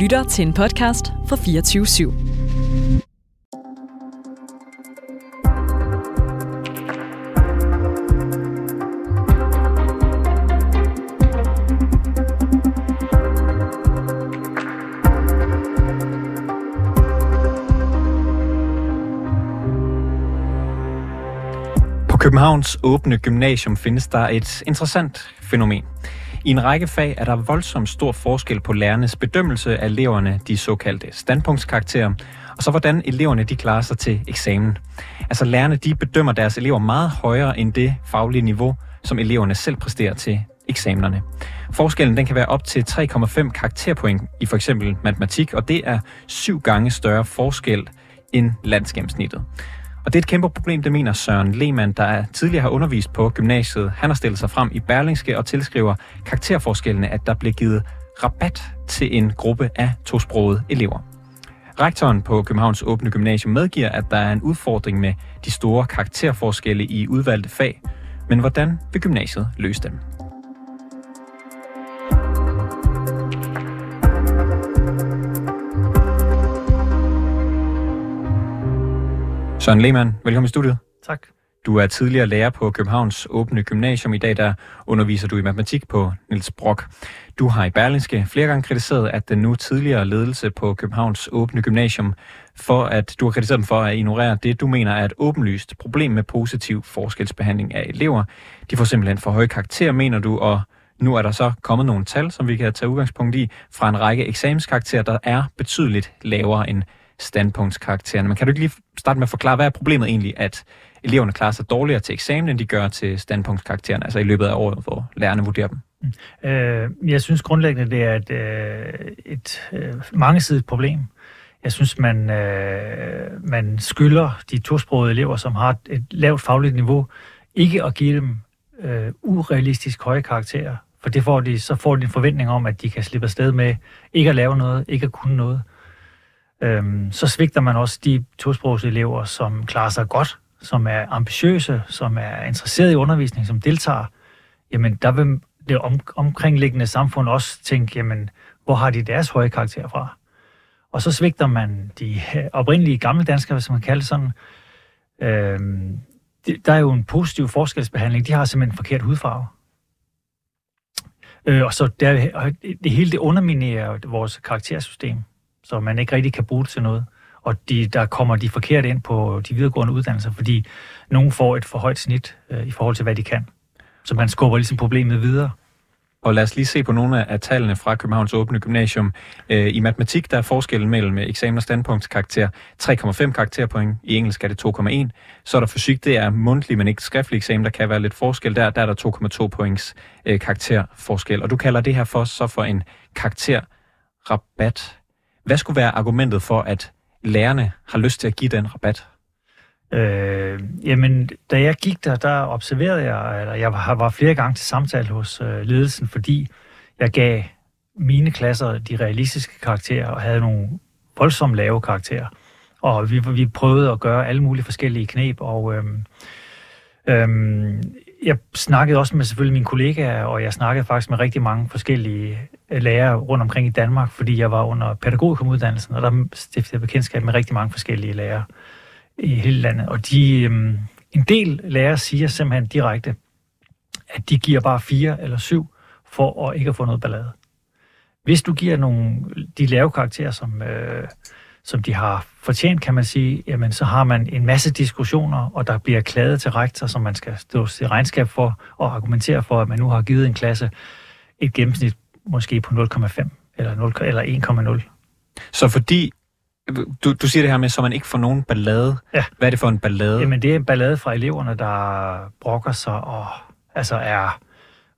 lytter til en podcast fra 24 /7. Københavns åbne gymnasium findes der et interessant fænomen. I en række fag er der voldsomt stor forskel på lærernes bedømmelse af eleverne, de såkaldte standpunktskarakterer, og så hvordan eleverne de klarer sig til eksamen. Altså lærerne de bedømmer deres elever meget højere end det faglige niveau, som eleverne selv præsterer til eksamenerne. Forskellen den kan være op til 3,5 karakterpoint i for eksempel matematik, og det er syv gange større forskel end landsgennemsnittet. Og det er et kæmpe problem, det mener Søren Lehmann, der tidligere har undervist på gymnasiet. Han har stillet sig frem i Berlingske og tilskriver karakterforskellene, at der bliver givet rabat til en gruppe af tosprogede elever. Rektoren på Københavns Åbne Gymnasium medgiver, at der er en udfordring med de store karakterforskelle i udvalgte fag. Men hvordan vil gymnasiet løse dem? Søren Lehmann, velkommen i studiet. Tak. Du er tidligere lærer på Københavns Åbne Gymnasium. I dag der underviser du i matematik på Niels Brock. Du har i Berlingske flere gange kritiseret, at den nu tidligere ledelse på Københavns Åbne Gymnasium, for at du har kritiseret dem for at ignorere det, du mener er et åbenlyst problem med positiv forskelsbehandling af elever. De får simpelthen for høje karakterer, mener du, og nu er der så kommet nogle tal, som vi kan tage udgangspunkt i, fra en række eksamenskarakterer, der er betydeligt lavere end standpunktskaraktererne. Men kan du ikke lige starte med at forklare, hvad er problemet egentlig, at eleverne klarer sig dårligere til eksamen, end de gør til standpunktskaraktererne, altså i løbet af året, hvor lærerne vurderer dem? Mm. Øh, jeg synes grundlæggende, det er et, øh, et øh, mangesidigt problem. Jeg synes, man, øh, man skylder de tosprogede elever, som har et lavt fagligt niveau, ikke at give dem øh, urealistisk høje karakterer. For det får de, så får de en forventning om, at de kan slippe afsted med ikke at lave noget, ikke at kunne noget. Øhm, så svigter man også de tosprogselever, som klarer sig godt, som er ambitiøse, som er interesseret i undervisning, som deltager. Jamen, der vil det om, omkringliggende samfund også tænke, jamen, hvor har de deres høje karakter fra? Og så svigter man de øh, oprindelige gamle danskere, hvis man kalder det sådan. Øhm, det, der er jo en positiv forskelsbehandling. De har simpelthen en forkert hudfarve. Øh, og så der, det hele det underminerer vores karaktersystem så man ikke rigtig kan bruge det til noget. Og de, der kommer de forkerte ind på de videregående uddannelser, fordi nogen får et for højt snit øh, i forhold til, hvad de kan. Så man skubber ligesom problemet videre. Og lad os lige se på nogle af tallene fra Københavns Åbne Gymnasium. Øh, I matematik der er forskellen mellem eksamen og standpunktskarakter 3,5 karakterpoint. I engelsk er det 2,1. Så er der fysik, det er mundtlig, men ikke skriftlig eksamen. Der kan være lidt forskel der. Der er der 2,2 points øh, karakterforskel. Og du kalder det her for så for en karakterrabat. Hvad skulle være argumentet for, at lærerne har lyst til at give den rabat? Øh, jamen, da jeg gik der, der observerede jeg, eller jeg var flere gange til samtale hos øh, ledelsen, fordi jeg gav mine klasser de realistiske karakterer og havde nogle voldsomt lave karakterer. Og vi, vi prøvede at gøre alle mulige forskellige knep, og øhm, øhm, jeg snakkede også med selvfølgelig mine kollegaer, og jeg snakkede faktisk med rigtig mange forskellige lærere rundt omkring i Danmark, fordi jeg var under pædagogikumuddannelsen, og der stiftede jeg bekendtskab med rigtig mange forskellige lærere i hele landet. Og de, øhm, en del lærere siger simpelthen direkte, at de giver bare fire eller syv for at ikke at få noget ballade. Hvis du giver nogle, de lave karakterer, som, øh, som de har fortjent, kan man sige, jamen så har man en masse diskussioner, og der bliver klaget til rektor, som man skal stå til regnskab for og argumentere for, at man nu har givet en klasse et gennemsnit måske på 0,5 eller, 0, eller 1,0. Så fordi du, du siger det her med, så man ikke får nogen ballade. Ja. Hvad er det for en ballade? Jamen, det er en ballade fra eleverne, der brokker sig og altså er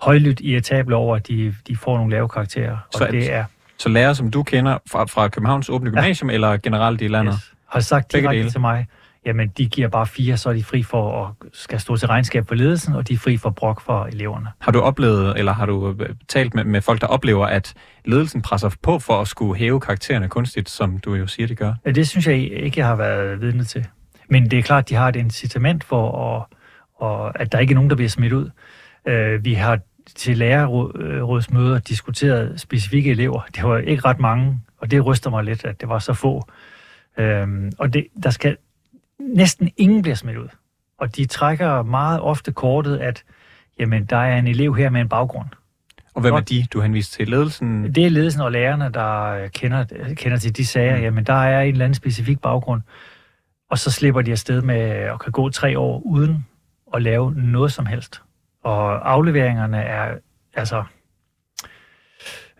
højlydt irritable over, at de, de får nogle lave karakterer. Og Så- det er Så lærere, som du kender fra, fra Københavns Åbne Gymnasium, ja. eller generelt i landet? yes, har sagt Begge direkte dele. til mig, jamen de giver bare fire, så er de fri for at skal stå til regnskab for ledelsen, og de er fri for brok for eleverne. Har du oplevet, eller har du øh, talt med, med folk, der oplever, at ledelsen presser på for at skulle hæve karaktererne kunstigt, som du jo siger, de gør? Ja, Det synes jeg ikke, jeg har været vidne til. Men det er klart, at de har et incitament for, at, og at der ikke er nogen, der bliver smidt ud. Øh, Vi har til lærerrådsmøder diskuteret specifikke elever. Det var ikke ret mange, Og det ryster mig lidt, at det var så få. Øhm, og det, der skal næsten ingen bliver smidt ud. Og de trækker meget ofte kortet, at jamen, der er en elev her med en baggrund. Og hvem er de, du henviser til? Ledelsen? Det er ledelsen og lærerne, der kender, kender til de sager. Mm. Jamen, der er en eller anden specifik baggrund. Og så slipper de afsted med at kan gå tre år uden at lave noget som helst. Og afleveringerne er altså...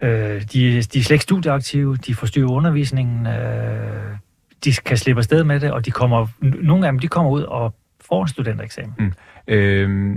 Øh, de, de er slet ikke studieaktive, de forstyrrer undervisningen, øh, de kan slippe afsted med det, og de kommer, nogle af dem de kommer ud og får en studentereksamen. Mm. Øh,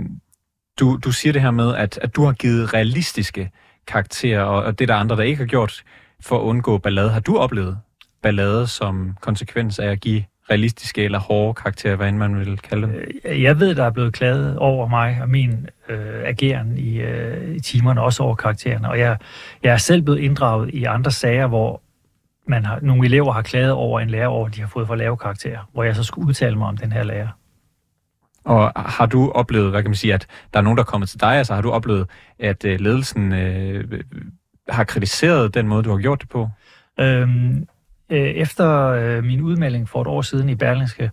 du, du siger det her med, at, at du har givet realistiske karakterer, og, og det der andre, der ikke har gjort for at undgå ballade. Har du oplevet ballade som konsekvens af at give realistiske eller hårde karakterer, hvad end man vil kalde dem? Øh, jeg ved, der er blevet klaget over mig og min øh, ageren i, øh, i timerne, også over karaktererne. Og jeg, jeg er selv blevet inddraget i andre sager, hvor man har, nogle elever har klaget over en lærer over, at de har fået for lave karakterer, hvor jeg så skulle udtale mig om den her lærer. Og har du oplevet, hvad kan man sige, at der er nogen, der er kommet til dig, altså har du oplevet, at øh, ledelsen øh, har kritiseret den måde, du har gjort det på? Øhm, øh, efter øh, min udmelding for et år siden i Berlingske,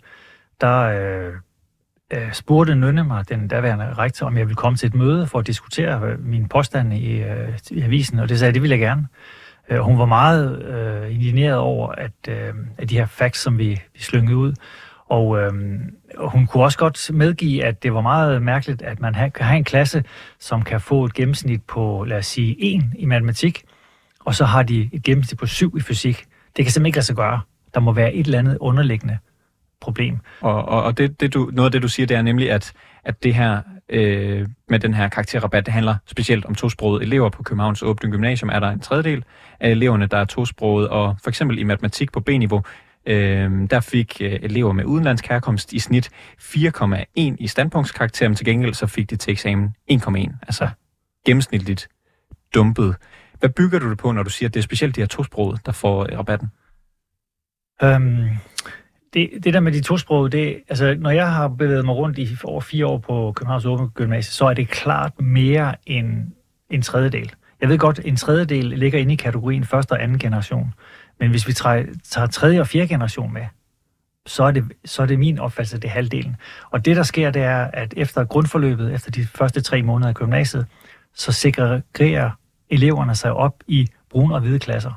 der øh, øh, spurgte Nynne mig, den daværende rektor, om jeg ville komme til et møde for at diskutere øh, min påstand i, øh, i avisen, og det sagde jeg, det ville jeg gerne. Øh, Øh, hun var meget øh, indigneret over, at, øh, at de her facts, som vi, vi slyngede ud, og øh, hun kunne også godt medgive, at det var meget mærkeligt, at man kan have en klasse, som kan få et gennemsnit på, lad os sige, 1 i matematik, og så har de et gennemsnit på 7 i fysik. Det kan simpelthen ikke lade sig gøre. Der må være et eller andet underliggende problem. Og, og, og det, det du, noget af det, du siger, det er nemlig, at, at det her øh, med den her karakterrabat, det handler specielt om tosprogede elever på Københavns Åbne Gymnasium. Er der en tredjedel af eleverne, der er tosprogede, og for eksempel i matematik på B-niveau, øh, der fik øh, elever med udenlandsk herkomst i snit 4,1 i standpunktskarakter, men til gengæld så fik de til eksamen 1,1, altså gennemsnitligt dumpet. Hvad bygger du det på, når du siger, at det er specielt de her tosprogede, der får øh, rabatten? Øhm, det, det der med de tosprogede, det, altså, når jeg har bevæget mig rundt i over fire år på Københavns Åben Gymnasium, så er det klart mere end en tredjedel. Jeg ved godt, en tredjedel ligger inde i kategorien første og anden generation. Men hvis vi tager, tager tredje og fjerde generation med, så er, det, så er det min opfattelse, det er halvdelen. Og det, der sker, det er, at efter grundforløbet, efter de første tre måneder i gymnasiet, så segregerer eleverne sig op i brune og hvide klasser.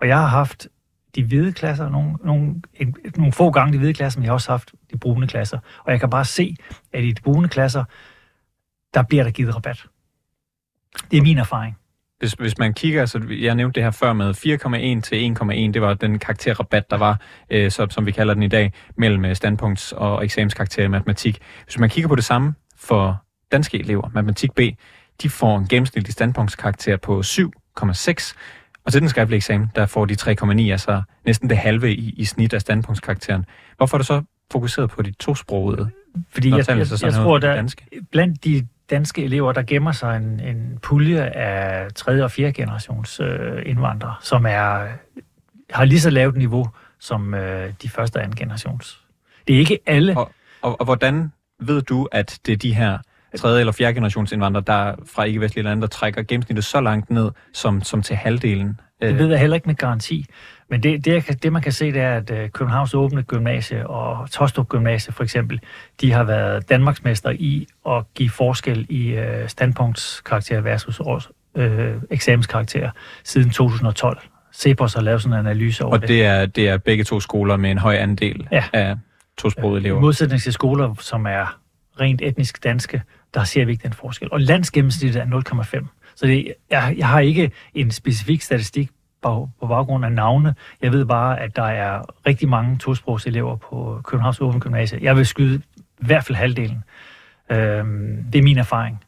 Og jeg har haft de hvide klasser, nogle, nogle, en, nogle få gange de hvide klasser, men jeg har også haft de brune klasser. Og jeg kan bare se, at i de brune klasser, der bliver der givet rabat. Det er min erfaring. Hvis, hvis man kigger, så jeg nævnte det her før med 4,1 til 1,1, det var den karakterrabat, der var, øh, så, som vi kalder den i dag, mellem øh, standpunkts- og eksamenskarakter i matematik. Hvis man kigger på det samme for danske elever, matematik B, de får en gennemsnitlig standpunktskarakter på 7,6, og til den skriftlige eksamen, der får de 3,9, altså næsten det halve i, i snit af standpunktskarakteren. Hvorfor er du så fokuseret på de tosprogede? Fordi jeg, jeg, jeg, jeg tror, der danske? blandt de danske elever, der gemmer sig en, en pulje af 3. og 4. generations øh, indvandrere, som er, har lige så lavt niveau som øh, de første og anden generations. Det er ikke alle. Og, og, og hvordan ved du, at det er de her tredje eller fjerde generations indvandrere, der fra ikke-vestlige lande, der trækker gennemsnittet så langt ned, som, som til halvdelen? Det ved jeg heller ikke med garanti. Men det, det, det man kan se, det er, at øh, Københavns Åbne Gymnasie og Tostrup Gymnasie for eksempel, de har været Danmarksmester i at give forskel i øh, standpunktskarakter versus års, øh, eksamenskarakter siden 2012. Cepos har lavet sådan en analyse over og det. Og det er, det er begge to skoler med en høj andel ja. af tosprogede elever? I modsætning til skoler, som er rent etnisk danske, der ser vi ikke den forskel. Og landsgennemsnittet er 0,5. Så det, jeg, jeg har ikke en specifik statistik på, på baggrund af navne. Jeg ved bare, at der er rigtig mange tosprogselever på Københavns Åben Gymnasium. Jeg vil skyde i hvert fald halvdelen. Øhm, det er min erfaring.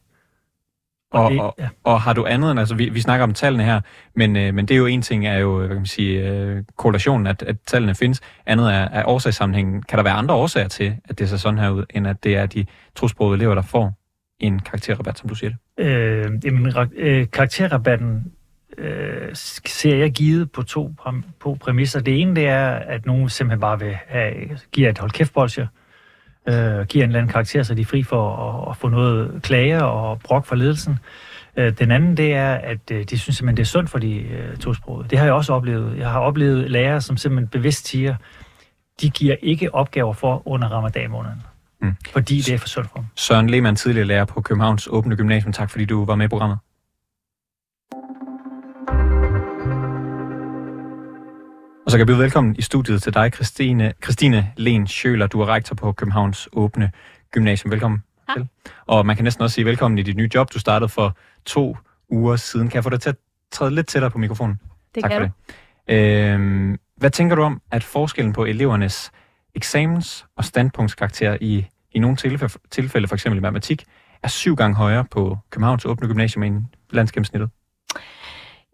Og, og, det, og, ja. og har du andet end, altså vi, vi snakker om tallene her, men, øh, men det er jo en ting, er jo, hvad kan man sige, øh, korrelationen, at, at tallene findes. Andet er, er årsagssammenhængen. Kan der være andre årsager til, at det ser sådan her ud, end at det er de tosprogede elever, der får en karakterrabat, som du siger det? Øh, jamen, øh, karakterrabatten øh, ser jeg givet på to på præmisser. Det ene det er, at nogen simpelthen bare vil have, give et hold kæft bolsje, øh, giver en eller anden karakter, så de er fri for at, at få noget klage og brok for ledelsen. Øh, den anden, det er, at øh, de synes simpelthen, det er sundt for de øh, tosprogede. Det har jeg også oplevet. Jeg har oplevet lærere, som simpelthen bevidst siger, de giver ikke opgaver for under ramadan-måneden. Mm. Fordi det er for sundt for dem. Søren Lehmann, tidligere lærer på Københavns Åbne Gymnasium. Tak fordi du var med i programmet. Og så kan jeg byde velkommen i studiet til dig, Christine, Christine Len Schøler. Du er rektor på Københavns Åbne Gymnasium. Velkommen tak. til. Og man kan næsten også sige velkommen i dit nye job. Du startede for to uger siden. Kan jeg få dig til at træde lidt tættere på mikrofonen? Det tak kan for det. Øhm, hvad tænker du om, at forskellen på elevernes eksamens- og standpunktskarakter i, i nogle tilfælde, tilfælde, for eksempel i matematik, er syv gange højere på Københavns Åbne Gymnasium end landsgennemsnittet?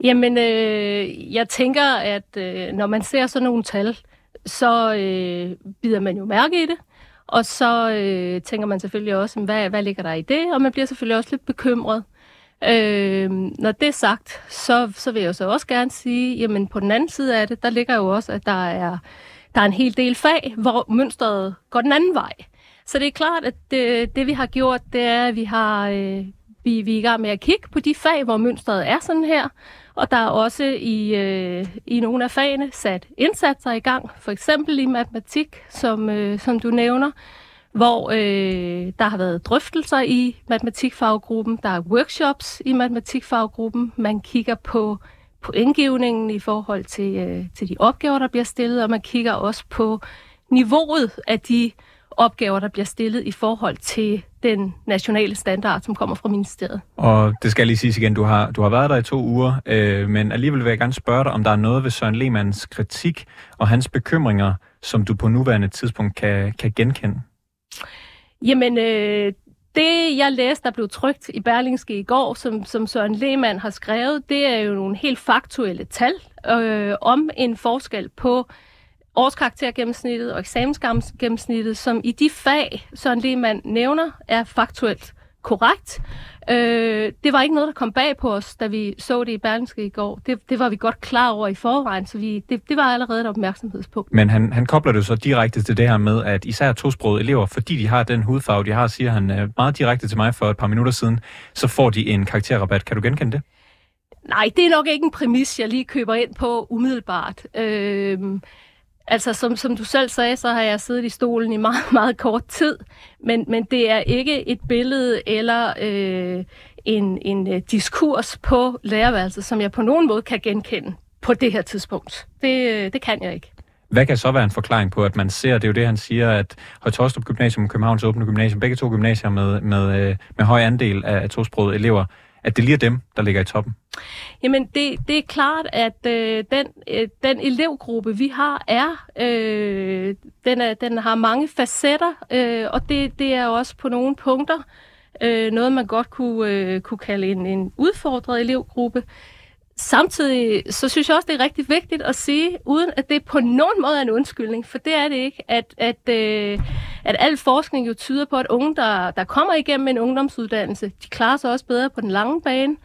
Jamen, øh, jeg tænker, at øh, når man ser sådan nogle tal, så øh, bider man jo mærke i det. Og så øh, tænker man selvfølgelig også, hvad, hvad ligger der i det? Og man bliver selvfølgelig også lidt bekymret. Øh, når det er sagt, så, så vil jeg så også gerne sige, jamen på den anden side af det, der ligger jo også, at der er, der er en hel del fag, hvor mønstret går den anden vej. Så det er klart, at det, det vi har gjort, det er, at vi har øh, vi, vi er i gang med at kigge på de fag, hvor mønstret er sådan her. Og der er også i, øh, i nogle af fagene sat indsatser i gang, for eksempel i matematik, som, øh, som du nævner, hvor øh, der har været drøftelser i matematikfaggruppen, der er workshops i matematikfaggruppen, man kigger på pointgivningen i forhold til, øh, til de opgaver, der bliver stillet, og man kigger også på niveauet af de opgaver, der bliver stillet i forhold til den nationale standard, som kommer fra ministeriet. Og det skal lige siges igen, du har, du har været der i to uger, øh, men alligevel vil jeg gerne spørge dig, om der er noget ved Søren Lehmanns kritik og hans bekymringer, som du på nuværende tidspunkt kan, kan genkende? Jamen, øh, det jeg læste, der blev trygt i Berlingske i går, som, som Søren Lehmann har skrevet, det er jo nogle helt faktuelle tal øh, om en forskel på årskaraktergennemsnittet og eksamensgennemsnittet, som i de fag, Søren Lehmann nævner, er faktuelt korrekt. Øh, det var ikke noget, der kom bag på os, da vi så det i Berlingske i går. Det, det var vi godt klar over i forvejen, så vi, det, det var allerede et opmærksomhedspunkt. Men han, han kobler det så direkte til det her med, at især tosprogede elever, fordi de har den hudfarve, de har, siger han øh, meget direkte til mig for et par minutter siden, så får de en karakterrabat. Kan du genkende det? Nej, det er nok ikke en præmis, jeg lige køber ind på umiddelbart. Øh, Altså, som, som du selv sagde, så har jeg siddet i stolen i meget, meget kort tid, men, men det er ikke et billede eller øh, en, en øh, diskurs på lærerværelset, som jeg på nogen måde kan genkende på det her tidspunkt. Det, øh, det kan jeg ikke. Hvad kan så være en forklaring på, at man ser, det er jo det, han siger, at Højtostrup Gymnasium og Københavns Åbne Gymnasium, begge to gymnasier med, med, øh, med høj andel af tosprogede elever, at det lige er dem, der ligger i toppen? Jamen, det, det er klart, at øh, den, øh, den elevgruppe, vi har, er, øh, den, er den har mange facetter, øh, og det, det er også på nogle punkter øh, noget, man godt kunne, øh, kunne kalde en, en udfordret elevgruppe. Samtidig så synes jeg også, det er rigtig vigtigt at sige, uden at det på nogen måde er en undskyldning, for det er det ikke, at, at, øh, at al forskning jo tyder på, at unge, der, der kommer igennem en ungdomsuddannelse, de klarer sig også bedre på den lange bane.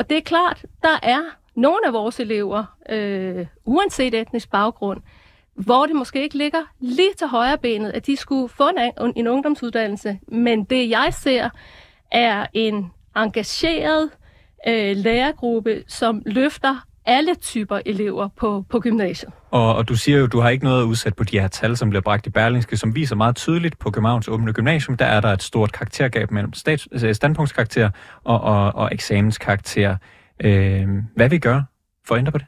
Og det er klart, der er nogle af vores elever, øh, uanset etnisk baggrund, hvor det måske ikke ligger lige til højre benet, at de skulle få en, en ungdomsuddannelse. Men det jeg ser, er en engageret øh, lærergruppe, som løfter alle typer elever på, på gymnasiet. Og, og du siger jo, du har ikke noget udsat på de her tal, som bliver bragt i Berlingske, som viser meget tydeligt på Københavns Åbne Gymnasium, der er der et stort karaktergab mellem stats, altså standpunktskarakter og, og, og eksamenskarakter. Øh, hvad vi gør for at ændre på det?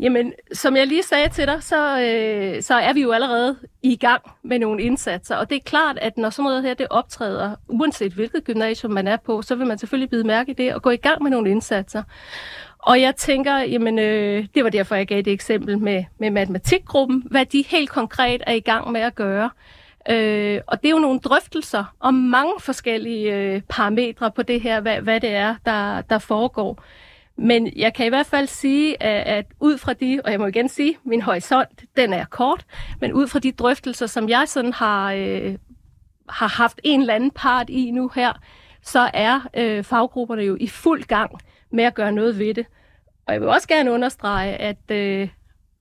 Jamen, som jeg lige sagde til dig, så, øh, så er vi jo allerede i gang med nogle indsatser. Og det er klart, at når sådan noget her det optræder, uanset hvilket gymnasium man er på, så vil man selvfølgelig bide mærke i det og gå i gang med nogle indsatser. Og jeg tænker, jamen, øh, det var derfor, jeg gav det eksempel med, med matematikgruppen, hvad de helt konkret er i gang med at gøre. Øh, og det er jo nogle drøftelser om mange forskellige øh, parametre på det her, hvad, hvad det er, der, der foregår. Men jeg kan i hvert fald sige, at, at ud fra de, og jeg må igen sige, min horisont, den er kort, men ud fra de drøftelser, som jeg sådan har, øh, har haft en eller anden part i nu her, så er øh, faggrupperne jo i fuld gang med at gøre noget ved det. Og jeg vil også gerne understrege, at, øh,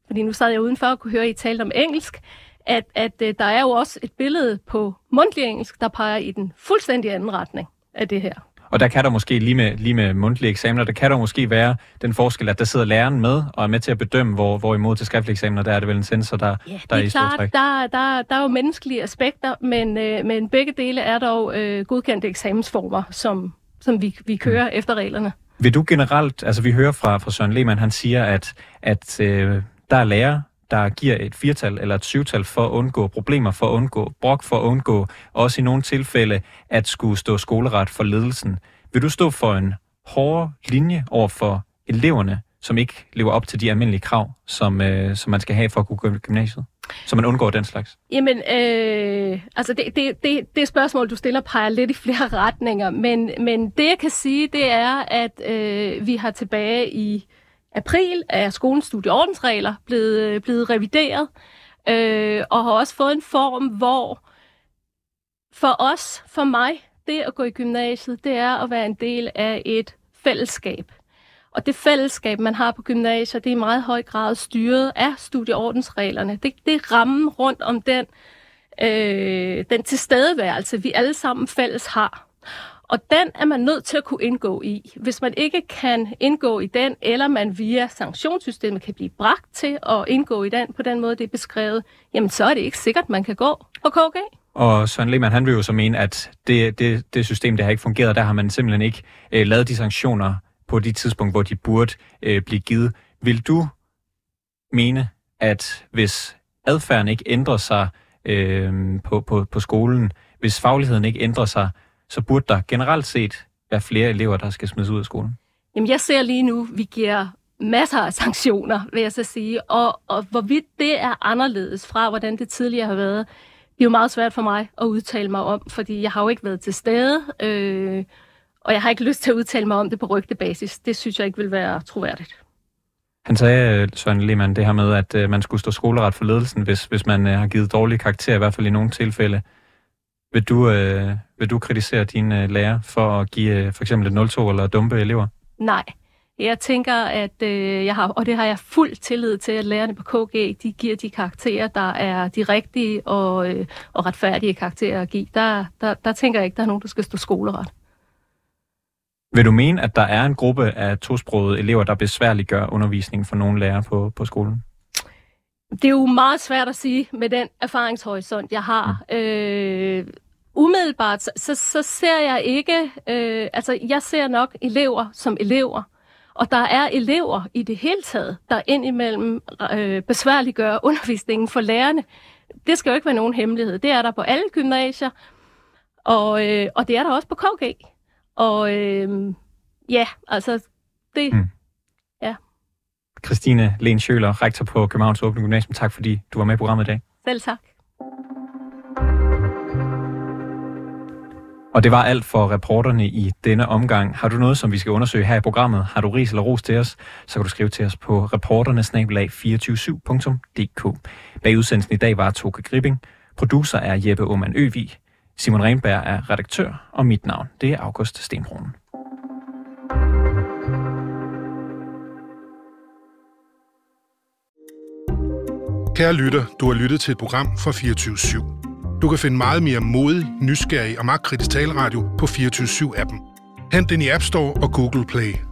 fordi nu sad jeg udenfor og kunne høre, at I talte om engelsk, at, at øh, der er jo også et billede på mundtlig engelsk, der peger i den fuldstændig anden retning af det her. Og der kan der måske, lige med, lige med mundtlige eksamener, der kan der måske være den forskel, at der sidder læreren med og er med til at bedømme, hvor, hvorimod til skriftlige eksamener, der er det vel en sensor, der, Ja, der det i er stor klart, der, der, der er jo menneskelige aspekter, men, øh, men begge dele er dog øh, godkendte eksamensformer, som, som vi, vi kører mm. efter reglerne. Vil du generelt, altså vi hører fra, fra Søren Lehmann, han siger, at, at øh, der er lærer, der giver et firtal eller et syvtal for at undgå problemer, for at undgå brok, for at undgå også i nogle tilfælde at skulle stå skoleret for ledelsen. Vil du stå for en hårdere linje over for eleverne, som ikke lever op til de almindelige krav, som, øh, som man skal have for at kunne gå i gymnasiet? Så man undgår den slags? Jamen, øh, altså det, det, det, det spørgsmål, du stiller, peger lidt i flere retninger, men, men det jeg kan sige, det er, at øh, vi har tilbage i april af skolens studieordensregler blevet, øh, blevet revideret, øh, og har også fået en form, hvor for os, for mig, det at gå i gymnasiet, det er at være en del af et fællesskab. Og det fællesskab, man har på gymnasiet, det er i meget høj grad styret af studieordensreglerne. Det, det er rammen rundt om den, øh, den tilstedeværelse, vi alle sammen fælles har. Og den er man nødt til at kunne indgå i. Hvis man ikke kan indgå i den, eller man via sanktionssystemet kan blive bragt til at indgå i den på den måde, det er beskrevet, jamen så er det ikke sikkert, man kan gå på KG. Og Søren Lehmann, han vil jo så mene, at det, det, det system, der har ikke fungeret, der har man simpelthen ikke øh, lavet de sanktioner på de tidspunkt, hvor de burde øh, blive givet. Vil du mene, at hvis adfærden ikke ændrer sig øh, på, på, på skolen, hvis fagligheden ikke ændrer sig, så burde der generelt set være flere elever, der skal smides ud af skolen? Jamen jeg ser lige nu, vi giver masser af sanktioner, vil jeg så sige, og, og hvorvidt det er anderledes fra, hvordan det tidligere har været, det er jo meget svært for mig at udtale mig om, fordi jeg har jo ikke været til stede, øh, og jeg har ikke lyst til at udtale mig om det på rygtebasis. Det synes jeg ikke vil være troværdigt. Han sagde, Søren Lehmann, det her med, at øh, man skulle stå skoleret for ledelsen, hvis, hvis man øh, har givet dårlige karakterer, i hvert fald i nogle tilfælde. Vil du, øh, vil du kritisere dine øh, lærer for at give øh, for eksempel et 0-2 eller dumpe elever? Nej. Jeg tænker, at øh, jeg har, og det har jeg fuld tillid til, at lærerne på KG, de giver de karakterer, der er de rigtige og, øh, og retfærdige karakterer at give. Der, der, der tænker jeg ikke, der er nogen, der skal stå skoleret. Vil du mene, at der er en gruppe af tosprogede elever, der besværliggør undervisningen for nogle lærere på, på skolen? Det er jo meget svært at sige med den erfaringshorisont, jeg har. Mm. Øh, umiddelbart, så, så, ser jeg ikke, øh, altså jeg ser nok elever som elever, og der er elever i det hele taget, der indimellem øh, besværliggør undervisningen for lærerne. Det skal jo ikke være nogen hemmelighed. Det er der på alle gymnasier, og, øh, og det er der også på KG. Og øh, ja, altså det... Mm. Christine Len Schøler, rektor på Københavns Åbne Gymnasium. Tak fordi du var med i programmet i dag. Selv tak. Og det var alt for reporterne i denne omgang. Har du noget, som vi skal undersøge her i programmet? Har du ris eller ros til os? Så kan du skrive til os på reporternesnabelag247.dk. Bag udsendelsen i dag var Toke Gripping. Producer er Jeppe Aumann Øvig. Simon Renberg er redaktør, og mit navn det er August Stenbroen. Kære lytter, du har lyttet til et program fra 24 /7. Du kan finde meget mere modig, nysgerrig og magtkritisk taleradio på 24 7 appen Hent den i App Store og Google Play.